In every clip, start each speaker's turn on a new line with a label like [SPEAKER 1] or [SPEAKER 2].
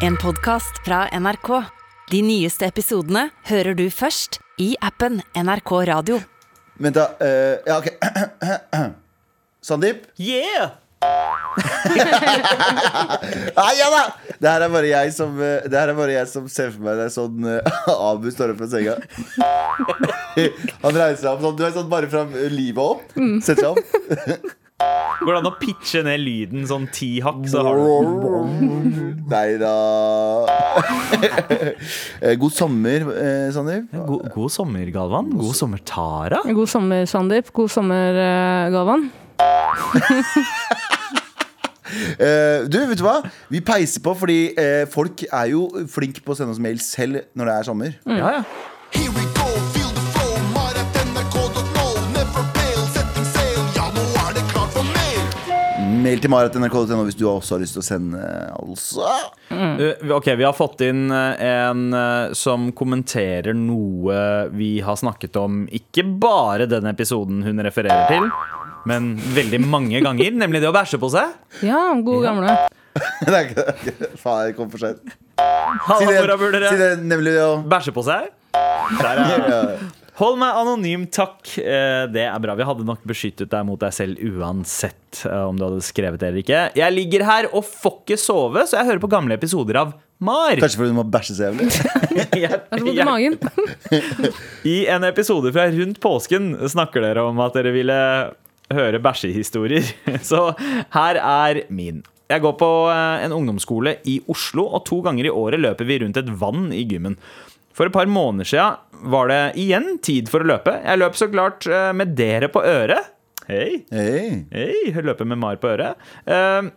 [SPEAKER 1] En podcast fra NRK. De nyeste episodene hører du først i appen NRK Radio.
[SPEAKER 2] Vent, da. eh, ja, ok. Sandeep?
[SPEAKER 3] Yeah!
[SPEAKER 2] Nei, ja da! Det her er bare jeg som, eh, det her er bare jeg som ser for meg det er sånn eh, Abu står opp fra senga. Han reiser seg opp sånn. Du er sånn bare fra livet opp. Setter seg opp.
[SPEAKER 3] Går det an å pitche ned lyden sånn ti hakk, så har du
[SPEAKER 2] Nei da. Eh, God sommer, eh, Sandeep.
[SPEAKER 3] God, god sommer, Galvan. God sommer, Tara.
[SPEAKER 4] God sommer, Sandeep. God sommer, eh, Galvan.
[SPEAKER 2] Eh, du, vet du hva? Vi peiser på fordi eh, folk er jo flinke på å sende oss mail selv når det er sommer.
[SPEAKER 3] Ja, ja.
[SPEAKER 2] Mail til marat.nrk.no hvis du også har lyst til å sende, altså.
[SPEAKER 3] Mm. Ok, Vi har fått inn uh, en uh, som kommenterer noe vi har snakket om, ikke bare den episoden hun refererer til, men veldig mange ganger, nemlig det å bæsje på seg.
[SPEAKER 4] Ja, god gamle.
[SPEAKER 2] Det er ikke det. Faen, jeg kom for seint. Si det, si det nemlig det å
[SPEAKER 3] Bæsje på seg. Der er jeg. Hold meg anonym, takk. Eh, Det er bra. Vi hadde nok beskyttet deg mot deg selv uansett eh, om du hadde skrevet det eller ikke. Jeg ligger her og får ikke sove, så jeg hører på gamle episoder av Mar.
[SPEAKER 2] Kanskje fordi du må bæsje så jævlig.
[SPEAKER 4] I
[SPEAKER 3] en episode fra rundt påsken snakker dere om at dere ville høre bæsjehistorier. Så her er min. Jeg går på eh, en ungdomsskole i Oslo, og to ganger i året løper vi rundt et vann i gymmen. For et par måneder siden var det igjen tid for å løpe. Jeg løp så klart eh, med dere på øret. Hei.
[SPEAKER 2] Hei.
[SPEAKER 3] Jeg løper med Mar på øret. Eh,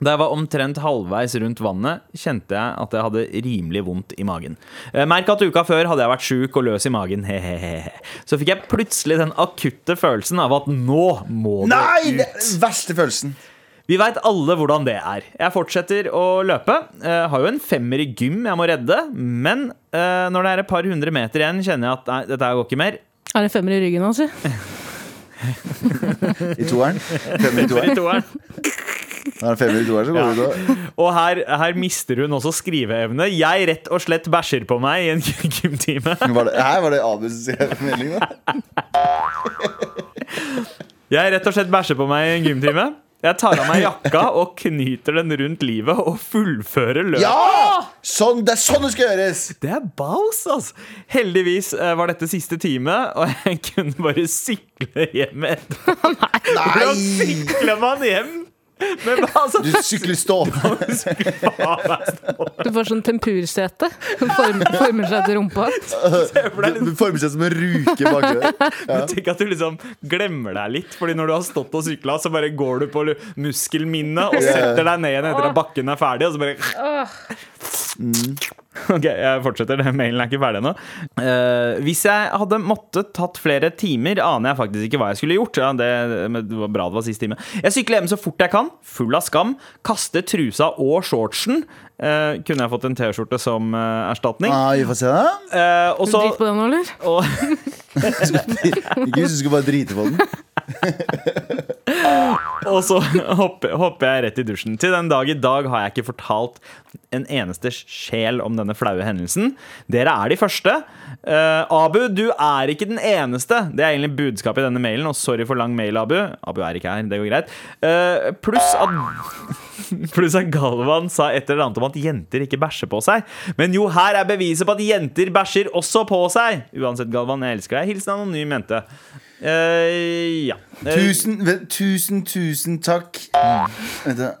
[SPEAKER 3] Da jeg var omtrent halvveis rundt vannet, kjente jeg at jeg hadde rimelig vondt i magen. Eh, Merk at uka før hadde jeg vært sjuk og løs i magen. Hehehe. Så fikk jeg plutselig den akutte følelsen av at nå må det
[SPEAKER 2] Nei!
[SPEAKER 3] Ut.
[SPEAKER 2] den verste følelsen.
[SPEAKER 3] Vi veit alle hvordan det er. Jeg fortsetter å løpe. Jeg har jo en femmer i gym jeg må redde. Men eh, når det er et par hundre meter igjen, kjenner jeg at nei, dette går ikke mer.
[SPEAKER 4] Er det femmer i ryggen hans? si?
[SPEAKER 2] I toeren. Femmer i toeren. Når det er femmer i toeren, så går det bra.
[SPEAKER 3] Og her, her mister hun også skriveevne. Jeg rett og slett bæsjer på meg i en gymtime.
[SPEAKER 2] Var det, her var det Abus' melding, da.
[SPEAKER 3] Jeg rett og slett bæsjer på meg i en gymtime. Jeg tar av meg jakka og knyter den rundt livet og fullfører løpet.
[SPEAKER 2] Ja! Sånn, det er sånn det skal gjøres!
[SPEAKER 3] Det er baus, altså! Heldigvis eh, var dette siste time, og jeg kunne bare sykle hjem etterpå. Hvordan sykler man hjem? Men altså
[SPEAKER 2] Du sykler stå.
[SPEAKER 4] Du får sånn tempursete. som Former, former seg til rumpa.
[SPEAKER 2] Du former seg som en ruke baki der.
[SPEAKER 3] Men Tenk at du liksom glemmer deg litt. Fordi når du har stått og sykla, så bare går du på muskelminnet og setter deg ned igjen etter at bakken er ferdig. Og så bare Ok, jeg fortsetter. Mailen er ikke ferdig ennå. Uh, hvis jeg hadde måttet tatt flere timer, aner jeg faktisk ikke hva jeg skulle gjort. Ja, det, det var bra det var siste time. Jeg sykler hjem så fort jeg kan, full av skam. Kaster trusa og shortsen. Uh, kunne jeg fått en T-skjorte som uh, erstatning.
[SPEAKER 2] Ah, vi får se, da.
[SPEAKER 3] Uh, og så
[SPEAKER 4] Drit på den nå, eller?
[SPEAKER 3] og,
[SPEAKER 2] Ikke hvis du skulle bare drite på den.
[SPEAKER 3] Og så hopper, hopper jeg rett i dusjen. Til den dag i dag har jeg ikke fortalt en eneste sjel om denne flaue hendelsen. Dere er de første. Uh, Abu, du er ikke den eneste. Det er egentlig budskapet i denne mailen. Og sorry for lang mail, Abu. Abu er ikke her, det går greit. Uh, pluss at Pluss at Galvan sa et eller annet om at jenter ikke bæsjer på seg. Men jo, her er beviset på at jenter bæsjer også på seg. Uansett, Galvan, jeg elsker deg. Hilsen anonym jente. Eh, ja. Eh,
[SPEAKER 2] Tusen, tusen, tusen takk. Vent da.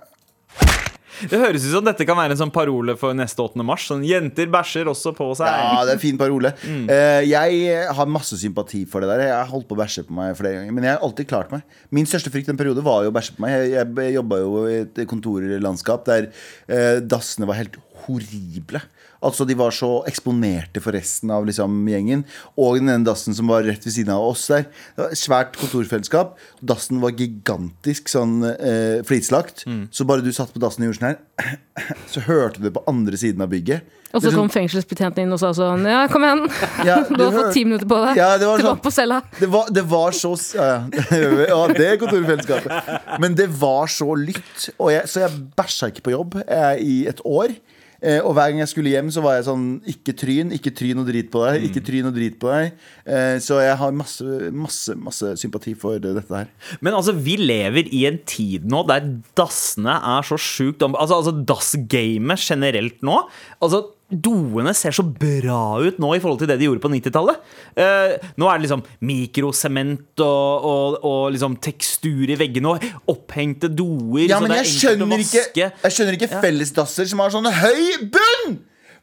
[SPEAKER 3] Det høres ut som dette kan være en sånn parole for neste 8. mars. Sånn, Jenter bæsjer også på seg.
[SPEAKER 2] Ja, det er en fin parole. Eh, jeg har masse sympati for det der. Jeg har holdt på å bæsje på meg flere ganger. Men jeg har alltid klart meg. Min største frykt en periode var jo å bæsje på meg. Jeg, jeg jobba jo i et kontorlandskap der uh, dassene var helt horrible. Altså De var så eksponerte for resten av liksom, gjengen. Og den ene dassen som var rett ved siden av oss der. Det var et Svært kontorfellesskap. Dassen var gigantisk sånn eh, flislagt. Så bare du satt på dassen og gjorde sånn her, så hørte du det på andre siden av bygget.
[SPEAKER 4] Og så
[SPEAKER 2] er
[SPEAKER 4] kom
[SPEAKER 2] sånn-
[SPEAKER 4] fengselsbetjenten inn og sa sånn Ja, kom igjen.
[SPEAKER 2] Ja,
[SPEAKER 4] Du har fått ti minutter på deg.
[SPEAKER 2] Ja, det var
[SPEAKER 4] Tilbake
[SPEAKER 2] sånn-
[SPEAKER 4] på cella.
[SPEAKER 2] Det var, det var så ja, ja. ja, det er kontorfellesskapet. Men det var så lytt. Og jeg, så jeg bæsja ikke på jobb jeg, i et år. Eh, og hver gang jeg skulle hjem, så var jeg sånn Ikke tryn, ikke tryn og drit på deg.
[SPEAKER 3] Mm.
[SPEAKER 2] Ikke tryn og drit på deg. Eh, så jeg har masse, masse, masse sympati for dette her.
[SPEAKER 3] Men altså, vi lever i en tid nå der dassene er så sjukt om... Altså, altså dassgamet generelt nå Altså, doene ser så bra ut nå i forhold til det de gjorde på 90-tallet. Eh, nå er det liksom mikrosement og, og, og liksom tekstur i veggene og opphengte doer.
[SPEAKER 2] Ja,
[SPEAKER 3] så
[SPEAKER 2] men jeg skjønner ikke, jeg skjønner ikke fellesdasser som har sånn høy bunn!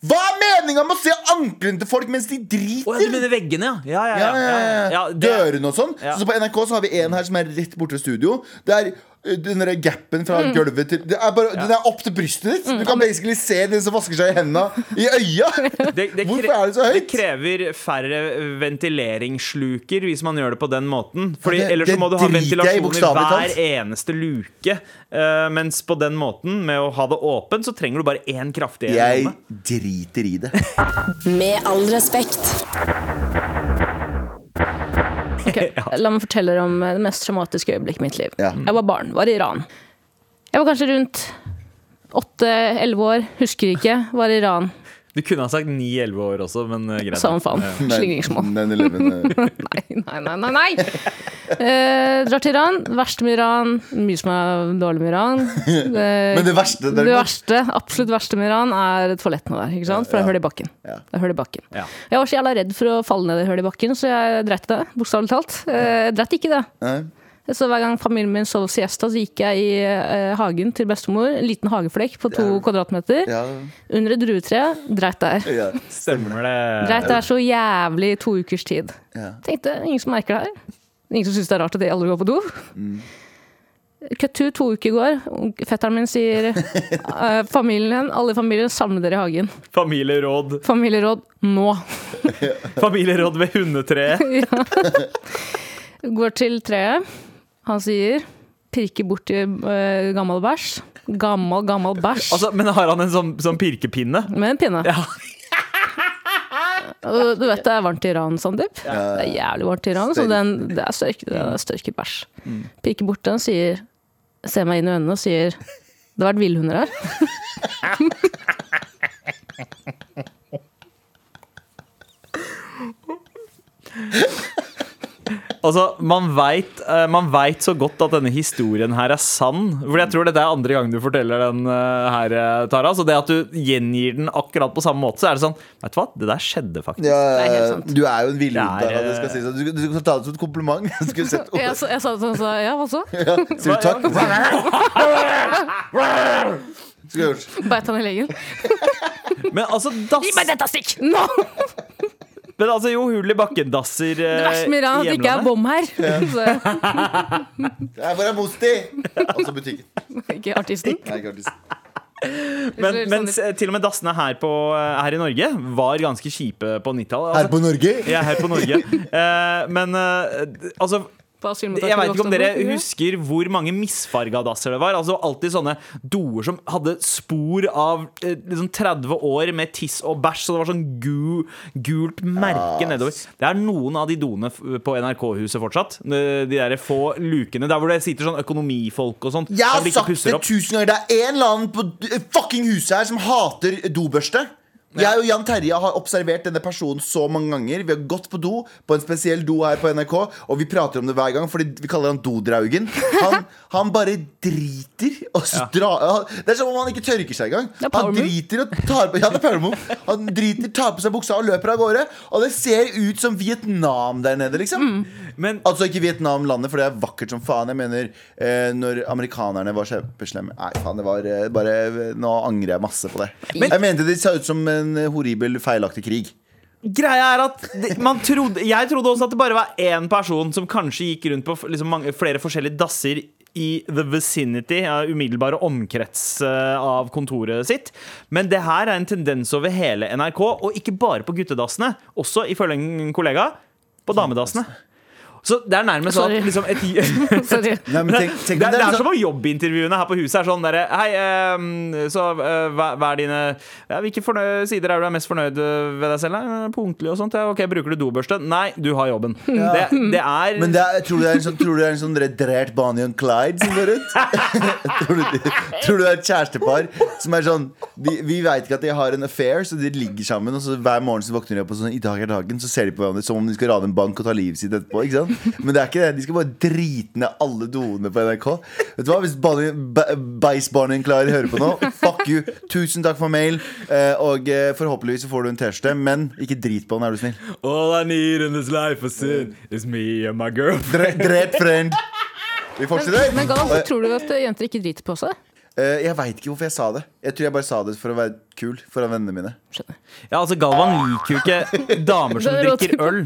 [SPEAKER 2] Hva er meninga med å se anklene til folk mens de driter?
[SPEAKER 3] Oh, ja, du mener veggene, ja? Ja, ja,
[SPEAKER 2] Ja, ja, ja.
[SPEAKER 3] Ja,
[SPEAKER 2] Dørene og sånn.
[SPEAKER 3] Ja.
[SPEAKER 2] Så på NRK så har vi en her som er rett borte ved studio. Det er den der gapen fra gulvet til det er bare, Den er opp til brystet ditt. Du kan basically se den som vasker seg i hendene i øya.
[SPEAKER 3] Det, det,
[SPEAKER 2] Hvorfor er det så høyt?
[SPEAKER 3] Det krever færre ventileringssluker hvis man gjør det på den måten. Fordi
[SPEAKER 2] Ja, det-
[SPEAKER 3] Ellers så må du ha ventilasjon i hver eneste luke. Uh, mens på den måten, med å ha det åpent, så trenger du bare én kraftig en.
[SPEAKER 2] Jeg driter i det.
[SPEAKER 5] Med all respekt.
[SPEAKER 4] Ok, La meg fortelle dere om det mest traumatiske øyeblikket i mitt liv.
[SPEAKER 2] Ja.
[SPEAKER 4] Jeg var barn, var i Iran. Jeg var kanskje rundt åtte-elleve år, husker ikke. Var i Iran.
[SPEAKER 3] Du kunne ha sagt 9-11 år også, men uh, greit.
[SPEAKER 4] Samme faen. Slingringsmål.
[SPEAKER 2] 9/11, eh,
[SPEAKER 4] Nei, nei, nei, nei! nei. Eh, drar til Iran. Verst verste med Iran Mye som er dårlig med Iran. Eh,
[SPEAKER 2] Men det verste,
[SPEAKER 4] det verste, absolutt verste med Iran er toalettene der. Ikke sant? For det er hull i bakken. Det er hull i bakken.
[SPEAKER 3] Ja.
[SPEAKER 4] Jeg var så jævla redd for å falle ned i hullet i bakken, så jeg dreit i det. Bokstavelig talt. Eh, Jeg dreit ikke det.
[SPEAKER 2] Nei.
[SPEAKER 4] Så hver gang familien min sov siesta, så gikk jeg i eh, hagen til bestemor. En liten hageflekk på to kvadratmeter.
[SPEAKER 2] Ja,
[SPEAKER 4] Under et druetre. Dreit der.
[SPEAKER 2] ja.
[SPEAKER 3] Stemmer det.
[SPEAKER 4] Dreit der så jævlig i to ukers tid.
[SPEAKER 2] Ja.
[SPEAKER 4] Tenkte ingen som merker det her. Ingen som syns det er rart at jeg aldri går på do. Cut to, to uker går. Fetteren min sier uh, familien, alle familier, samle dere i hagen.
[SPEAKER 3] Familieråd.
[SPEAKER 4] Familieråd nå.
[SPEAKER 3] Familieråd ved hundetreet. ja.
[SPEAKER 4] Går til treet. Han sier pirker borti uh, gammel bæsj. Gammel, gammel bæsj.
[SPEAKER 3] Altså, men har han en sånn, sånn pirkepinne?
[SPEAKER 4] Med en pinne.
[SPEAKER 3] Ja.
[SPEAKER 4] Du vet det er varmt i Iran, Sandeep. Det er jævlig varmt i Iran, så den, det er størket, det mm. Piker bort den, sier Ser meg inn i øynene og sier Det har vært villhunder her.
[SPEAKER 3] Altså, man veit, eh, vet så godt at denne historien her er sann. For jeg tror dette er andre gang du forteller den eh, her, eh, Tara. Så det at du gjengir den akkurat på samme måte, så er det sånn Vet du hva, det der skjedde faktisk.
[SPEAKER 2] Ja,
[SPEAKER 4] er
[SPEAKER 2] du er jo en villhund. Tara, det skal sies. Du, du skal ta det som et kompliment.
[SPEAKER 4] Jeg, sa- jeg sa det sånn, så ja, hva så?
[SPEAKER 2] Sier du takk?
[SPEAKER 4] Beit han i leggen?
[SPEAKER 3] Men altså, dass,
[SPEAKER 4] dette stikk! Nå!
[SPEAKER 3] Men altså jo, hull i bakken-dasser
[SPEAKER 4] Det verste med Iran er at det ikke er bom her. Så,
[SPEAKER 2] Ja, Hvor er Mosti? Altså butikken.
[SPEAKER 4] ikke artisten.
[SPEAKER 2] Nei, ikke artisten.
[SPEAKER 3] Men, mens, s- til og med dassene her, på, eh, her i Norge var ganske kjipe på 90-tallet.
[SPEAKER 2] Her på Norge?
[SPEAKER 3] Ja, her på Norge. Eh, men eh, altså
[SPEAKER 4] På asylmottaket
[SPEAKER 3] Jeg vet ikke om dere husker hvor mange misfarga dasser det var. Altså Alltid sånne doer som hadde spor av eh, liksom 30 år med tiss og bæsj. Så det var sånn gu, gult merke nedover. Det er noen av de doene på NRK-huset fortsatt. De, de der få lukene der hvor det sitter sånn økonomifolk og sånt.
[SPEAKER 2] Jeg har sagt det tusen ganger. Det er en eller annen på fucking huset her som hater dobørste. Jeg og Jan Terje har observert denne personen så mange ganger. Vi har gått på do, på en spesiell do her på NRK, og vi prater om det hver gang, fordi vi kaller han Dodraugen. Han, han bare driter og så drar Det er som om han ikke tørker seg engang. Han driter og tar på Ja, det er. Han driter, tar på seg buksa og løper av gårde. Og det ser ut som Vietnam der nede, liksom.
[SPEAKER 3] Men
[SPEAKER 2] Altså ikke Vietnam landet, for det er vakkert som faen. Jeg mener eh, når amerikanerne var kjempeslemme Nei, faen, det var eh, bare Nå angrer jeg masse på det. jeg mente det så ut som en horribel, feilaktig krig.
[SPEAKER 3] Greia er at trodde, Jeg trodde også at det bare var én person som kanskje gikk rundt på liksom mange, flere forskjellige dasser i the vicinity, ja, umiddelbare omkrets eh, av kontoret sitt. Men det her er en tendens over hele NRK, og ikke bare på guttedassene. Også ifølge en kollega på damedassene. Så det er nærmest sånn at liksom et
[SPEAKER 4] Sorry.
[SPEAKER 2] Nei, men tenk, tenk
[SPEAKER 3] det, er- det er
[SPEAKER 2] sånn-
[SPEAKER 3] som om jobbintervjuene her på huset er sånn derre Hei, um, så uh, hva, hva er dine ja, Hvilke fornøy- sider er du er mest fornøyd eh, ved deg selv? Eh, Punktlig og sånt. Ja, ok, Bruker du dobørste? Nei, du har jobben. Det, det er
[SPEAKER 2] men det er, tror, du det er en sånn, tror du det er en sånn redrert Bonnie og Clyde som går ut? tror, du, tror du det er et kjærestepar som er sånn Vi, vi veit ikke at de har en affair, så de ligger sammen. Og så hver morgen så våkner de opp og sånn I dag er dagen. Så ser de på hverandre som om de skal rane en bank og ta livet sitt etterpå. Ikke sant? Men det er ikke det. De skal bare drite ned alle doene på NRK. Vet du hva? Hvis Beis-Barney klarer å høre på nå, fuck you. Tusen takk for mail. eh, Og eh, forhåpentligvis så får du en T-skjorte, men ikke drit på den, er du snill.
[SPEAKER 3] All I need in this life is sin is me and my girl.
[SPEAKER 2] Dre, drep friend. Vi fortsetter.
[SPEAKER 4] Men men Gal, tror du at jenter ikke driter på seg?
[SPEAKER 2] Eh, jeg veit ikke hvorfor jeg sa det. Jeg tror jeg bare sa det for å være kul foran vennene mine.
[SPEAKER 4] Skjønner.
[SPEAKER 3] Ja, altså Galvan liker jo ikke damer som
[SPEAKER 4] er
[SPEAKER 3] drikker øl.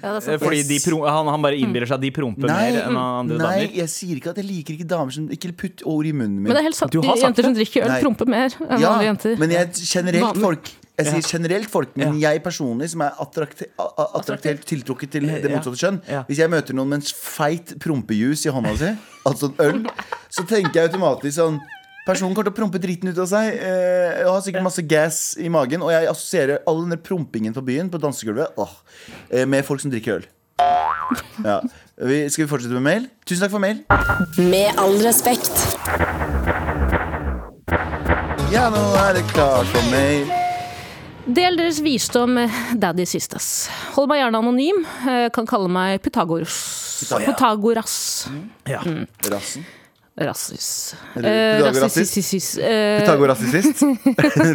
[SPEAKER 4] Ja,
[SPEAKER 3] Eh. Fordi de han, han bare innbiller seg at de promper
[SPEAKER 2] Nei,
[SPEAKER 3] mer enn andre
[SPEAKER 2] nei,
[SPEAKER 3] damer.
[SPEAKER 2] jeg sier ikke at jeg liker ikke damer som Ikke putt ord i munnen min.
[SPEAKER 4] Men det er helt sant.
[SPEAKER 3] de
[SPEAKER 4] jenter det? Som drikker øl,
[SPEAKER 2] Nei.
[SPEAKER 4] promper mer enn
[SPEAKER 2] ja,
[SPEAKER 4] andre jenter.
[SPEAKER 2] men jeg, generelt folk Jeg sier generelt folk, men jeg personlig, som er attraktivt tiltrukket til det motsatte kjønn
[SPEAKER 3] Ja.
[SPEAKER 2] Hvis jeg møter noen med en feit prompejus i hånda si, altså en øl, så tenker jeg automatisk sånn Personen kommer til å prompe driten ut av seg eh, og har sikkert masse gas i magen. Og jeg assosierer all den prompingen på byen, på dansegulvet, åh, eh, med folk som drikker øl. Ja. Vi, skal vi fortsette med mail? Tusen takk for mail.
[SPEAKER 5] Med all respekt.
[SPEAKER 2] Ja, nå er det klart for mail.
[SPEAKER 4] Del deres visdom med Daddy Sisters. Hold meg gjerne anonym. eh, Kan kalle meg Pythagoras. Pythagoras.
[SPEAKER 3] Ja.
[SPEAKER 2] Rassen.
[SPEAKER 4] Rassis. Eh,
[SPEAKER 2] Pythagorasist.
[SPEAKER 4] rassisist. Eh.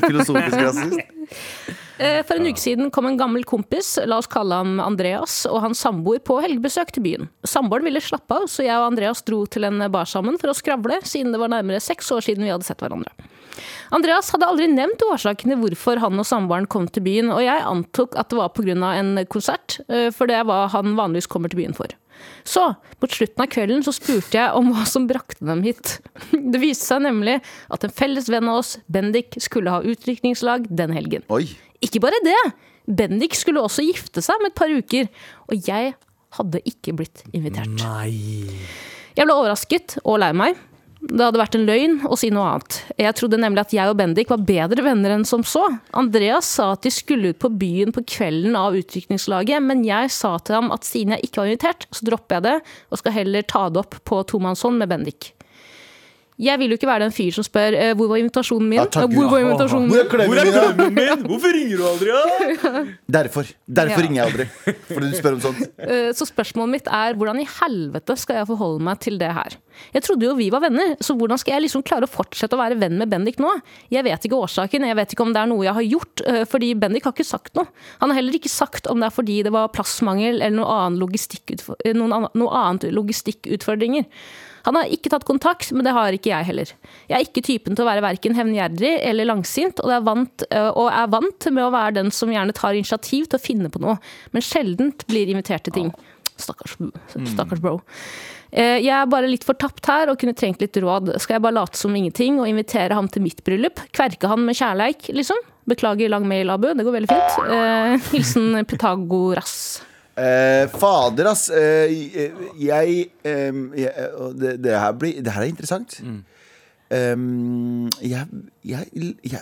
[SPEAKER 2] Filosofisk rasist.
[SPEAKER 4] eh, For en uke siden kom en gammel kompis, la oss kalle ham Andreas, og hans samboer på helgebesøk til byen. Samboeren ville slappe av, så jeg og Andreas dro til en bar sammen for å skravle, siden det var nærmere seks år siden vi hadde sett hverandre. Andreas hadde aldri nevnt årsakene hvorfor han og samboeren kom til byen, og jeg antok at det var pga. en konsert, for det er hva han vanligvis kommer til byen for. Så, mot slutten av kvelden så spurte jeg om hva som brakte dem hit. Det viste seg nemlig at en felles venn av oss, Bendik, skulle ha utdrikningslag den helgen.
[SPEAKER 2] Oi.
[SPEAKER 4] Ikke bare det, Bendik skulle også gifte seg om et par uker, og jeg hadde ikke blitt invitert.
[SPEAKER 3] Nei.
[SPEAKER 4] Jeg ble overrasket og lei meg. Det hadde vært en løgn å si noe annet. Jeg trodde nemlig at jeg og Bendik var bedre venner enn som så. Andreas sa at de skulle ut på byen på kvelden av utviklingslaget, men jeg sa til ham at siden jeg ikke var invitert, så dropper jeg det, og skal heller ta det opp på tomannshånd med Bendik. Jeg vil jo ikke være den fyr som spør eh, hvor var invitasjonen min?
[SPEAKER 2] Ja, takk
[SPEAKER 4] hvor var invitasjonen min?
[SPEAKER 3] Hvor er klemmen min? Hvorfor ringer du aldri? Ja?
[SPEAKER 2] Derfor. Derfor
[SPEAKER 4] Ja.
[SPEAKER 2] ringer jeg aldri. Fordi du spør om sånt.
[SPEAKER 4] Eh, Så spørsmålet mitt er hvordan i helvete skal jeg forholde meg til det her? Jeg trodde jo vi var venner, så hvordan skal jeg liksom klare å fortsette å være venn med Bendik nå? Jeg vet ikke årsaken, jeg vet ikke om det er noe jeg har gjort, eh, fordi Bendik har ikke sagt noe. Han har heller ikke sagt om det er fordi det var plassmangel eller noe annen logistikkutfor- eh, noen noe annet logistikkutfordringer. Han har ikke tatt kontakt, men det har ikke jeg heller. Jeg er ikke typen til å være verken hevngjerrig eller langsint, og er, vant, øh, og er vant med å være den som gjerne tar initiativ til å finne på noe, men sjeldent blir invitert til ting. Stakkars, stakkars bro. Eh, Jeg er bare litt fortapt her og kunne trengt litt råd. Skal jeg bare late som ingenting og invitere ham til mitt bryllup? Kverke han med kjærleik, liksom? Beklager lang mail, Abu. Det går veldig fint. Eh, Hilsen Pythagoras.
[SPEAKER 2] Eh, fader, ass. Eh, jeg, jeg det, det, her blir, det her er interessant.
[SPEAKER 3] Mm.
[SPEAKER 2] Um, jeg, jeg, jeg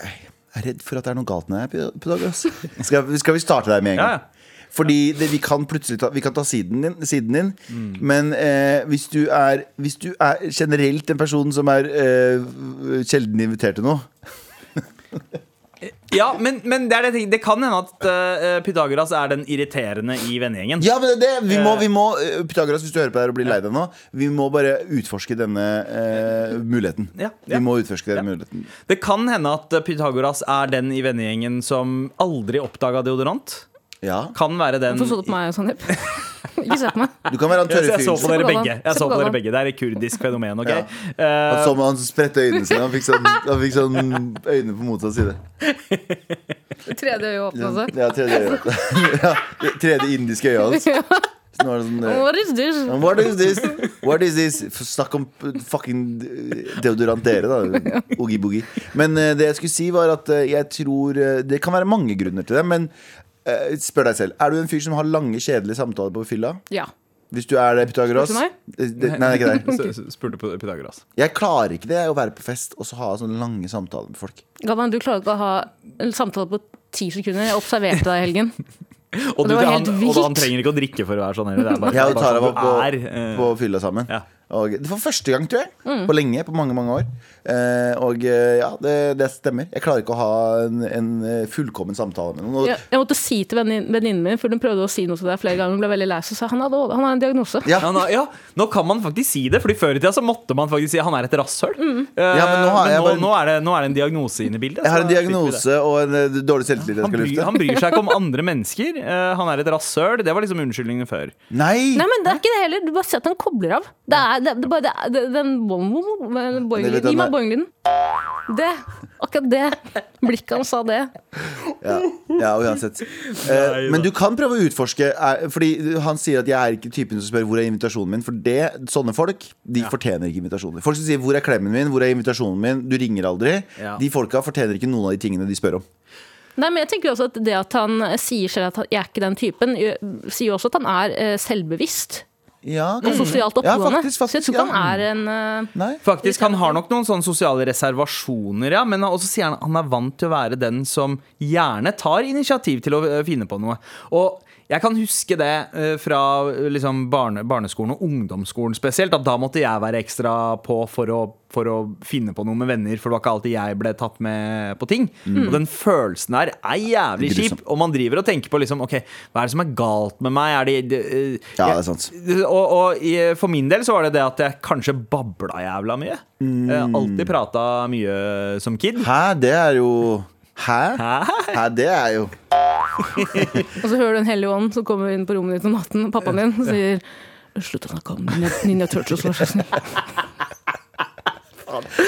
[SPEAKER 2] er redd for at det er noe galt med deg, Pythagoras. Skal, skal vi starte der med en gang?
[SPEAKER 3] Ja, ja.
[SPEAKER 2] Fordi det, vi kan plutselig ta, vi kan ta siden din, siden din
[SPEAKER 3] Mm.
[SPEAKER 2] men eh, hvis, du er, hvis du er generelt en person som er eh, sjelden invitert til noe
[SPEAKER 3] Ja, men, men det, er det, det kan hende at uh, Pythagoras er den irriterende i vennegjengen.
[SPEAKER 2] Ja, men det, vi må, vi må eh, Pythagoras, hvis du hører på det her og blir lei deg nå, vi må bare utforske denne uh, muligheten.
[SPEAKER 3] Ja, ja.
[SPEAKER 2] Vi må utforske denne
[SPEAKER 3] Ja.
[SPEAKER 2] muligheten.
[SPEAKER 3] Det kan hende at Pythagoras er den i vennegjengen som aldri oppdaga deodorant.
[SPEAKER 2] Ja.
[SPEAKER 3] Kan være den
[SPEAKER 4] Hvorfor så du på meg, Sandeep? Ikke se på meg.
[SPEAKER 2] Du kan være han tørre
[SPEAKER 3] jeg så på dere begge. Jeg så
[SPEAKER 4] på
[SPEAKER 3] dere begge Det er et kurdisk fenomen. ok?
[SPEAKER 2] Ja.
[SPEAKER 3] Eh,
[SPEAKER 2] Han så han spredte øynene sine. Han fikk sånn, han fikk sånn øyne på motsatt side.
[SPEAKER 4] Tredje øye åpne også.
[SPEAKER 2] Ja, tredje, øye. ja, tredje indiske øye hans. Så nå er det sånn eh,
[SPEAKER 4] What is this?
[SPEAKER 2] What is this? What is this? Snakk om eh, fucking deodorant dere, da. Oogie-boogie. Men det jeg skulle si, var at jeg tror Det kan være mange grunner til det, men spør deg selv. Er du en fyr som har lange, kjedelige samtaler på fylla?
[SPEAKER 4] Ja.
[SPEAKER 2] Hvis du er det, Pythagoras?
[SPEAKER 4] Spurte
[SPEAKER 2] du Nei, det er ikke deg.
[SPEAKER 3] Spurte på Pythagoras.
[SPEAKER 2] Jeg klarer ikke det, å være på fest og så ha sånne lange samtaler med folk.
[SPEAKER 4] Galvan, du klarer ikke å ha en samtale på ti sekunder. Jeg observerte deg i helgen.
[SPEAKER 3] Og,
[SPEAKER 4] det
[SPEAKER 3] du,
[SPEAKER 4] var
[SPEAKER 3] han,
[SPEAKER 4] vilt.
[SPEAKER 3] og han trenger ikke å drikke for å være sånn heller. Det er bare,
[SPEAKER 2] Jeg og Tara var på,
[SPEAKER 3] eh,
[SPEAKER 2] på fylla sammen.
[SPEAKER 3] Ja.
[SPEAKER 2] Og det var første gang, tror jeg.
[SPEAKER 4] Mm.
[SPEAKER 2] På lenge. På mange, mange år. Eh, og eh, ja, det, det stemmer. Jeg klarer ikke å ha en, en eh, fullkommen samtale med noen. Og,
[SPEAKER 4] Jeg, jeg måtte si til venninnen min, for hun prøvde å si noe til deg flere ganger, hun ble veldig lei seg, sa han, hadde, han har en diagnose.
[SPEAKER 2] ja.
[SPEAKER 3] Ja, nå, ja, nå kan man faktisk si det, Fordi før i tida så måtte man faktisk si han er et rasshøl.
[SPEAKER 4] Mm.
[SPEAKER 3] Eh,
[SPEAKER 2] Ja, men nå har
[SPEAKER 3] nå,
[SPEAKER 2] bare-
[SPEAKER 3] nå, er det, nå er det en diagnose inne i bildet.
[SPEAKER 2] Jeg har en diagnose og en dårlig selvtillit jeg
[SPEAKER 3] Han
[SPEAKER 2] skal lufte.
[SPEAKER 3] han bryr seg ikke om andre mennesker. Eh, han er et rasshøl. Det var liksom unnskyldningen før.
[SPEAKER 2] Nei!
[SPEAKER 4] Nei, men det er ikke det heller. Du bare ser at han kobler av. Det er, det, det, bare, det, det, den boing- boing-lyden. Gi meg boinglyden. Det. Akkurat det. Blikket hans sa det.
[SPEAKER 2] Ja, ja uansett. Eh, men du kan prøve å utforske er, Fordi han sier at jeg er ikke typen som spør hvor er invitasjonen min. For det, sånne folk De fortjener ikke invitasjoner. Folk som sier 'hvor er klemmen min', 'hvor er invitasjonen min', du ringer aldri.
[SPEAKER 3] Ja.
[SPEAKER 2] De folka fortjener ikke noen av de tingene de spør om.
[SPEAKER 4] Nei, men jeg tenker også at Det at han sier selv at jeg er ikke den typen, sier jo også at han er eh, selvbevisst
[SPEAKER 2] Ja,
[SPEAKER 4] og sosialt
[SPEAKER 2] Ja,
[SPEAKER 4] oppegående.
[SPEAKER 2] Ja,
[SPEAKER 4] Så jeg tror ikke
[SPEAKER 2] ja.
[SPEAKER 4] han er en
[SPEAKER 2] uh,
[SPEAKER 3] Faktisk, Han har nok noen sånne sosiale reservasjoner, ja, men også sier han han er vant til å være den som gjerne tar initiativ til å eh, finne på noe. Og jeg kan huske det eh, fra eh, liksom barne, barneskolen og ungdomsskolen spesielt, at da måtte jeg være ekstra på for å, for å finne på noe med venner, for det var ikke alltid jeg ble tatt med på ting. Og den følelsen der er jævlig kjip, og man driver og tenker på liksom, ok, hva er det som er galt med meg? Er det, det, eh,
[SPEAKER 2] Ja, det er sant.
[SPEAKER 3] og, og for min del så var det det at jeg kanskje babla jævla mye. Mm. alltid prata mye som kid.
[SPEAKER 2] Hæ, det er jo Hæ?
[SPEAKER 3] Hæ?
[SPEAKER 2] Hæ, det er jo
[SPEAKER 4] Og så hører du en hellig ånd som kommer inn på rommet ditt om natten, pappaen din, og sier Slutt å snakke om Ninja, Ninja Turtles, vær så snill.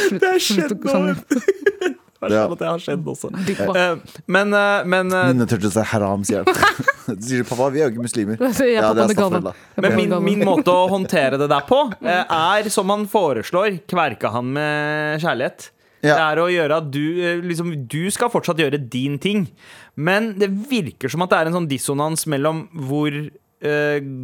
[SPEAKER 3] Det har skjedd
[SPEAKER 4] Slutt sånn,
[SPEAKER 3] Det er sånn at det har skjedd også. Eh, Men, eh, men, eh,
[SPEAKER 2] Ninja Turtles er haram, sier han. Sier pappa, vi er jo ikke muslimer.
[SPEAKER 4] Er
[SPEAKER 2] Ja, er
[SPEAKER 3] men min, min måte å håndtere det der på, er som han foreslår, kverka han med kjærlighet.
[SPEAKER 2] Ja.
[SPEAKER 3] Det er å gjøre at du eh, liksom, Du skal fortsatt gjøre din ting. Men det virker som at det er en sånn dissonans mellom hvor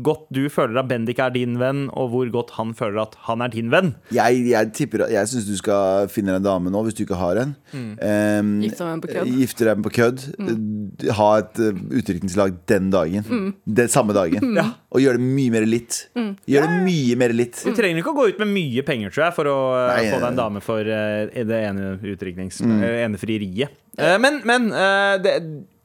[SPEAKER 3] godt du føler at Bendik er din venn, og hvor godt han føler at han er din venn.
[SPEAKER 2] Jeg, jeg, tipper, jeg syns du skal finne deg en dame nå, hvis du ikke har en. Um,
[SPEAKER 4] Gifte deg med en på kødd.
[SPEAKER 2] Gifte deg med på kødd. Uh, Ha et uh, utdrikningslag den dagen. Den samme dagen. Og gjøre det mye mer litt. Gjør det mye mer litt.
[SPEAKER 3] Du trenger ikke å gå ut med mye penger, tror jeg, for å eh,
[SPEAKER 2] Nei,
[SPEAKER 3] få deg en dame for uh, det ene utdriknings... eh, ene frieriet. Uh, men men eh, det,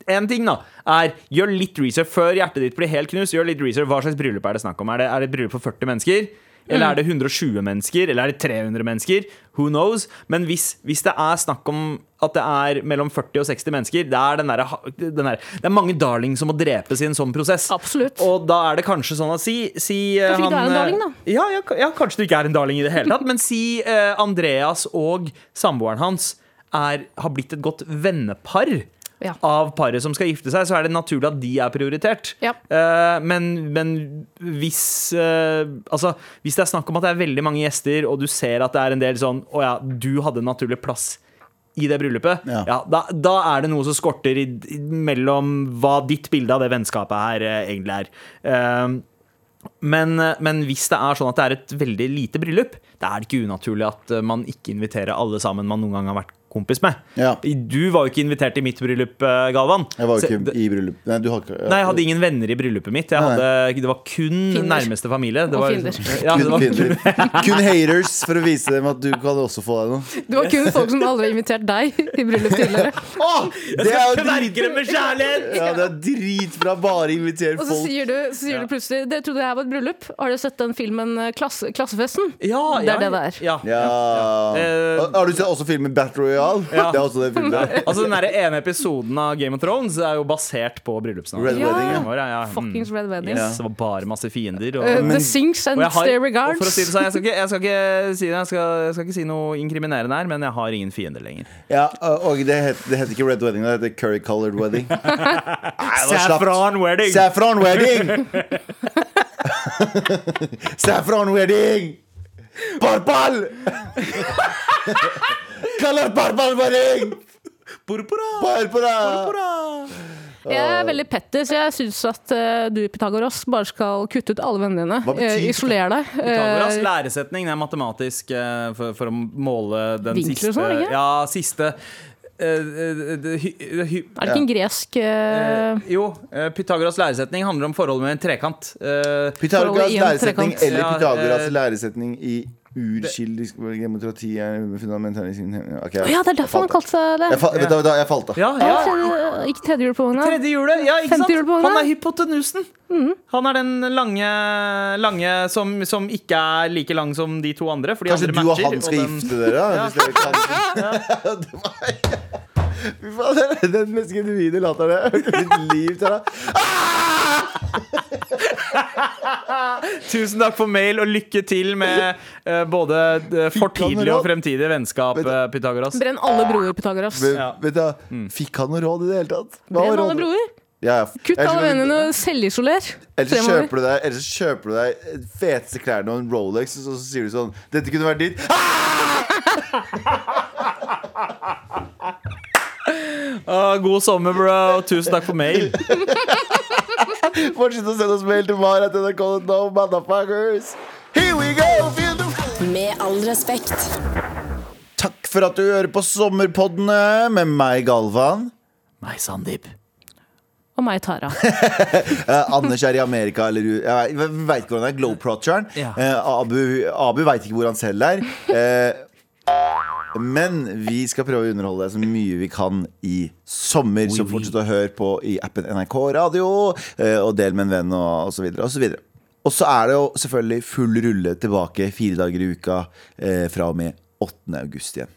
[SPEAKER 3] en ting da er Gjør litt research før hjertet ditt blir helt knust. Gjør litt research, Hva slags bryllup er det snakk om? Er det, er det et bryllup for 40 mennesker? Eller er det 120 mennesker? Eller er det 300 mennesker? Who knows? Men hvis, hvis det er snakk om at det er mellom 40 og 60 mennesker, det er, den der, den der, det er mange darlings som må drepes i en sånn prosess.
[SPEAKER 4] Absolutt.
[SPEAKER 3] Og da er det kanskje sånn at si, si eh,
[SPEAKER 4] Kanskje ikke du er en
[SPEAKER 3] eh,
[SPEAKER 4] darling, da?
[SPEAKER 3] Ja, ja, ja, kanskje du ikke er en darling i det hele tatt. Men si uh, Andreas og samboeren hans er, har blitt et godt vennepar.
[SPEAKER 4] Ja.
[SPEAKER 3] Av paret som skal gifte seg, så er det naturlig at de er prioritert.
[SPEAKER 4] Ja.
[SPEAKER 3] Uh, men, men hvis uh, Altså, hvis det er snakk om at det er veldig mange gjester, og du ser at det er en del sånn Å ja, du hadde en naturlig plass i det bryllupet,
[SPEAKER 2] Ja.
[SPEAKER 3] ja. da, da er det noe som skorter i, i, mellom hva ditt bilde av det vennskapet her uh, egentlig er. Men, men hvis det er sånn at det er et veldig lite bryllup, da er det ikke unaturlig at man ikke inviterer alle sammen man noen gang har vært kompis med.
[SPEAKER 2] Ja.
[SPEAKER 3] Du var jo ikke invitert i mitt bryllup, eh, Galvan.
[SPEAKER 2] Jeg var jo ikke i bryllup. Nei, du har ikke
[SPEAKER 3] Nei, jeg hadde ingen venner i bryllupet mitt. Jeg hadde, det var kun
[SPEAKER 4] Finder.
[SPEAKER 3] nærmeste familie. Det var. Ja, det
[SPEAKER 2] kun,
[SPEAKER 3] var,
[SPEAKER 2] kun, kun haters, for å vise dem at du kan også få deg noe.
[SPEAKER 4] Det var kun folk som aldri har invitert deg i bryllup tidligere.
[SPEAKER 2] Åh, det er jo drit,
[SPEAKER 3] med kjærlighet!
[SPEAKER 2] ja, det er dritbra. Bare inviter
[SPEAKER 4] Og så
[SPEAKER 2] folk.
[SPEAKER 4] sier du, så sier du plutselig Det trodde jeg var et bryllup. Har du sett den filmen eh, klasse, Klassefesten?
[SPEAKER 3] Ja,
[SPEAKER 4] Det er
[SPEAKER 3] ja,
[SPEAKER 4] det det er.
[SPEAKER 3] Ja.
[SPEAKER 2] Ja.
[SPEAKER 3] Eh,
[SPEAKER 2] Har du sett også filmen Battle Royale?
[SPEAKER 3] Ja.
[SPEAKER 2] Det er også det filmen.
[SPEAKER 3] Altså Den der ene episoden av Game of Thrones er jo basert på bryllupsnatten.
[SPEAKER 2] Red
[SPEAKER 4] Ja.
[SPEAKER 2] Wedding, ja.
[SPEAKER 3] Ja. Mm.
[SPEAKER 4] Fuckings Red Wedding.
[SPEAKER 3] Yes, det var bare masse fiender. Og,
[SPEAKER 4] uh,
[SPEAKER 2] Men-
[SPEAKER 4] the Sinks and Stay Regards.
[SPEAKER 3] for å si det sånn, jeg skal ikke, jeg skal ikke, si, det, jeg skal, jeg skal ikke si noe inkriminerende her, men jeg har ingen fiender lenger.
[SPEAKER 2] Ja, og det heter, det heter ikke Red Wedding, det heter Curry Colored Wedding.
[SPEAKER 3] Saffron wedding!
[SPEAKER 2] Saffron Wedding! Saffron Wedding! Color Parpal barbarbaring!
[SPEAKER 3] Purpura!
[SPEAKER 2] Parpara!
[SPEAKER 4] Jeg er veldig petty, så jeg syns at uh, du, Pythagoras, bare skal kutte ut alle vennene dine. Eh, Isoler deg.
[SPEAKER 3] Pythagoras
[SPEAKER 4] Eh,
[SPEAKER 3] læresetning det er matematisk uh, for, for å måle den
[SPEAKER 4] Vinkler
[SPEAKER 3] siste
[SPEAKER 4] sånn?
[SPEAKER 3] Ja, siste Uh, det hy- hy-
[SPEAKER 4] Er det ikke en gresk uh...
[SPEAKER 3] Uh, Jo, Pythagoras læresetning handler om forholdet med en trekant.
[SPEAKER 2] Pythagoras
[SPEAKER 4] en
[SPEAKER 2] læresetning
[SPEAKER 4] trekant.
[SPEAKER 2] eller
[SPEAKER 3] Ja,
[SPEAKER 2] Pythagoras læresetning i urkildisk demokrati er fundamentalistisk okay,
[SPEAKER 4] ja, det er derfor han kalte seg det.
[SPEAKER 2] jeg, fa ja. da, jeg falt av.
[SPEAKER 3] ja,
[SPEAKER 4] Ja,
[SPEAKER 3] ja.
[SPEAKER 4] tredje- ikke tredje hjul på vogna.
[SPEAKER 3] Tredje hjulet, ja, ikke sant? Han er hypotenusen. Han er den lange, lange som, som ikke er like lang som de to andre. For de
[SPEAKER 2] Kanskje
[SPEAKER 3] andre
[SPEAKER 2] du og han skal
[SPEAKER 3] den-
[SPEAKER 2] gifte dere? Ja. Hvis dere kan. Det Fy faen, det er den mest genuine latteren jeg har hørt i mitt liv. Tara.
[SPEAKER 3] Tusen takk for mail, og lykke til med uh, både eh, fortidlig og fremtidig vennskap, uh, Pythagoras.
[SPEAKER 4] Brenn alle broer, Pythagoras.
[SPEAKER 3] Ja.
[SPEAKER 2] vet du, Fikk han noe råd i det hele tatt? Hva
[SPEAKER 4] Brenn alle broer.
[SPEAKER 2] Ja, ja.
[SPEAKER 4] Kutt alle vennene og selvisoler.
[SPEAKER 2] Ellers så kjøper du deg, ellers så kjøper du deg feteste klærne og en Rolex, og så sier du sånn Dette kunne vært ditt.
[SPEAKER 3] Ah, god sommer, bro. Tusen takk for mail.
[SPEAKER 2] Fortsett å sende oss mail til mar.nrk.no, motherfuckers. Here we go!
[SPEAKER 5] Med all respekt.
[SPEAKER 2] Takk for at du hører på Sommerpoddene med meg, Galvan.
[SPEAKER 3] Meg, Sandeep.
[SPEAKER 4] Og meg, Tara.
[SPEAKER 2] Eh, Anders er i Amerika, eller Jeg veit ikke hvor han er. Glowprotcheren.
[SPEAKER 3] Ja.
[SPEAKER 2] Eh, Abu, Abu veit ikke hvor han selv er. Eh, men vi skal prøve å underholde deg så mye vi kan i sommer. Så fortsett å høre på i appen NRK Radio, eh, og del med en venn, og osv. Så videre. Og så er det jo selvfølgelig full rulle tilbake fire dager i uka eh, fra og med 8. august igjen.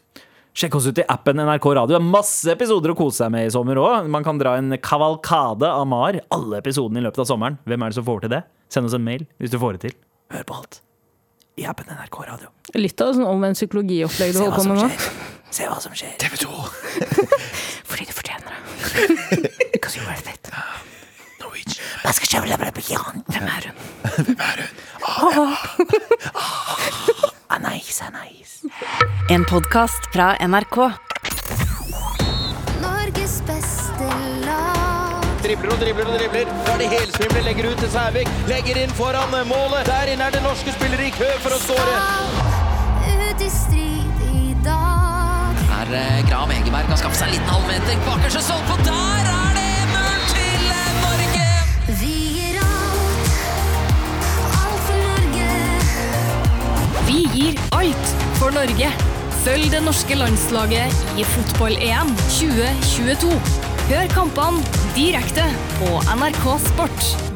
[SPEAKER 3] Sjekk oss ut i appen NRK Radio. Det er masse episoder å kose seg med i sommer òg. Man kan dra en kavalkade av Mar. Alle episodene i løpet av sommeren. Hvem er det som får til det? Send oss en mail hvis du får det til. Hør på alt i appen NRK Radio.
[SPEAKER 4] Litt av sånn omvendt psykologiopplegg du holder på med nå.
[SPEAKER 3] Se hva som skjer.
[SPEAKER 2] TV 2,
[SPEAKER 4] Fordi du fortjener det. Because you're worth it.
[SPEAKER 2] Norwegian.
[SPEAKER 4] Hvem er hun?
[SPEAKER 3] Hvem Anais, anais.
[SPEAKER 1] En podkast fra NRK.
[SPEAKER 6] Dribler og dribler og dribler. Da er det helsvimler, legger ut til Sævik. Legger inn foran målet. Der inne er det norske spillere i kø for å skåre.
[SPEAKER 7] Ut i strid i dag.
[SPEAKER 8] Her eh, Graham Egeberg har skaffet seg en liten halvmeter. Bakerste stolpe, og der er det 1-0 til eh, Norge!
[SPEAKER 7] Vi gir alt. Alt for Norge.
[SPEAKER 9] Vi gir alt for Norge. Følg det norske landslaget i fotball-EM 2022. Hør kampene direkte på NRK Sport.